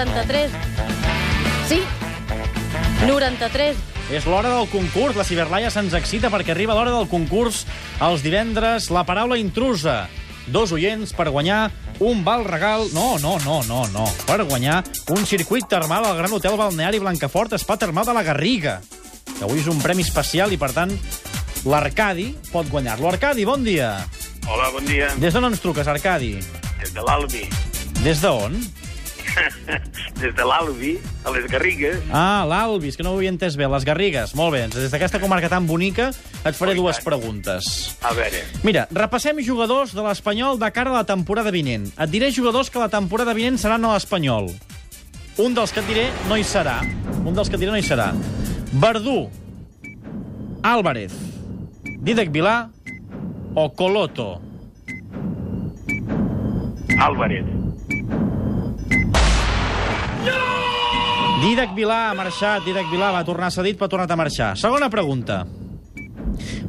93. Sí? 93. És l'hora del concurs. La Ciberlaia se'ns excita perquè arriba l'hora del concurs els divendres. La paraula intrusa. Dos oients per guanyar un val regal... No, no, no, no, no. Per guanyar un circuit termal al Gran Hotel Balneari Blancafort Spa Termal de la Garriga. Que avui és un premi especial i, per tant, l'Arcadi pot guanyar-lo. Arcadi, bon dia. Hola, bon dia. Des d'on ens truques, Arcadi? Des de l'Albi. Des d'on? Des de l'Albi, a les Garrigues. Ah, l'Albi, és que no ho havia entès bé. Les Garrigues, molt bé. Des d'aquesta comarca tan bonica et faré Oh, dues tant. preguntes. A veure, Mira, repassem jugadors de l'Espanyol de cara a la temporada vinent. Et diré jugadors que la temporada vinent seran a l'Espanyol. Un dels que et diré no hi serà. Un dels que et diré no hi serà. Verdú, Álvarez, Dídac Vilà o Coloto. Álvarez. Dídac Vilà ha marxat, Dídac Vilà va tornar cedit, però ha tornat a marxar. Segona pregunta.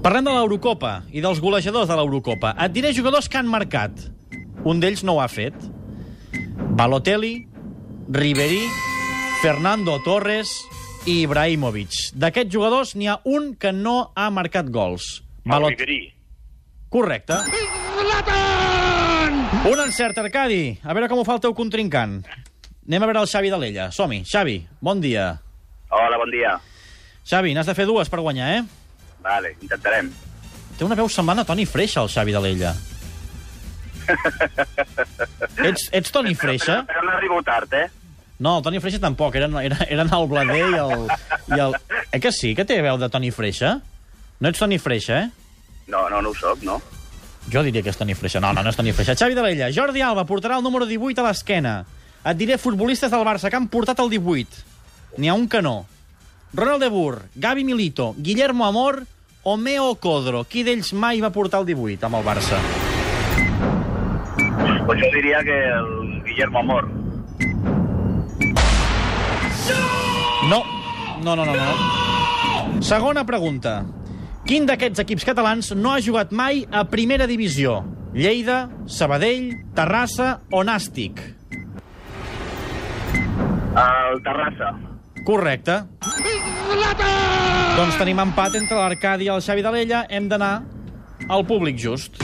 Parlem de l'Eurocopa i dels golejadors de l'Eurocopa. Et diré jugadors que han marcat. Un d'ells no ho ha fet. Balotelli, Ribery, Fernando Torres i Ibrahimovic. D'aquests jugadors n'hi ha un que no ha marcat gols. Balot- Riverí. Correcte. Un encert, Arcadi. A veure com ho fa el teu contrincant. Anem a veure el Xavi de l'Ella. Som-hi. Xavi, bon dia. Hola, bon dia. Xavi, n'has de fer dues per guanyar, eh? Vale, intentarem. Té una veu semblant a Toni Freixa, el Xavi de l'Ella. ets, ets Toni Freixa? Però no arribo tard, eh? No, el Toni Freixa tampoc. Eren, eren, eren el Blader i el, i el... Eh que sí, que té veu de Toni Freixa? No ets Toni Freixa, eh? No, no, no ho soc, no? Jo diria que és Toni Freixa. No, no, no és Toni Freixa. Xavi de l'Ella. Jordi Alba portarà el número 18 a l'esquena. Et diré futbolistes del Barça que han portat el 18. N'hi ha un que no. Ronald de Boer, Gavi Milito, Guillermo Amor o Meo Codro. Qui d'ells mai va portar el 18 amb el Barça? Pues jo diria que el Guillermo Amor. No. No, no, no, no. Segona pregunta. Quin d'aquests equips catalans no ha jugat mai a primera divisió? Lleida, Sabadell, Terrassa o Nàstic? El Terrassa. Correcte. Doncs tenim empat entre l'Arcadi i el Xavi de l'Ella. Hem d'anar al públic just.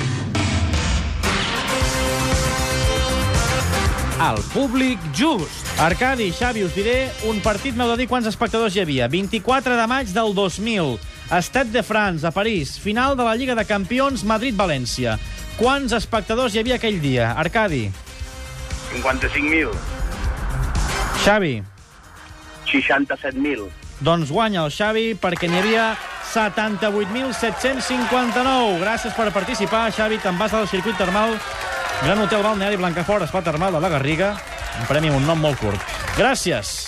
El públic just. Arcadi, Xavi, us diré un partit, m'heu de dir quants espectadors hi havia. 24 de maig del 2000, Estat de France, a París, final de la Lliga de Campions Madrid-València. Quants espectadors hi havia aquell dia? Arcadi, 55.000. Xavi, 67.000. doncs guanya el Xavi perquè n'hi havia 78.759. Gràcies per participar, Xavi. Te'n vas al circuit termal Gran Hotel Balneari Blancafort, Espa Termal de la Garriga. Un premi amb un nom molt curt. Gràcies.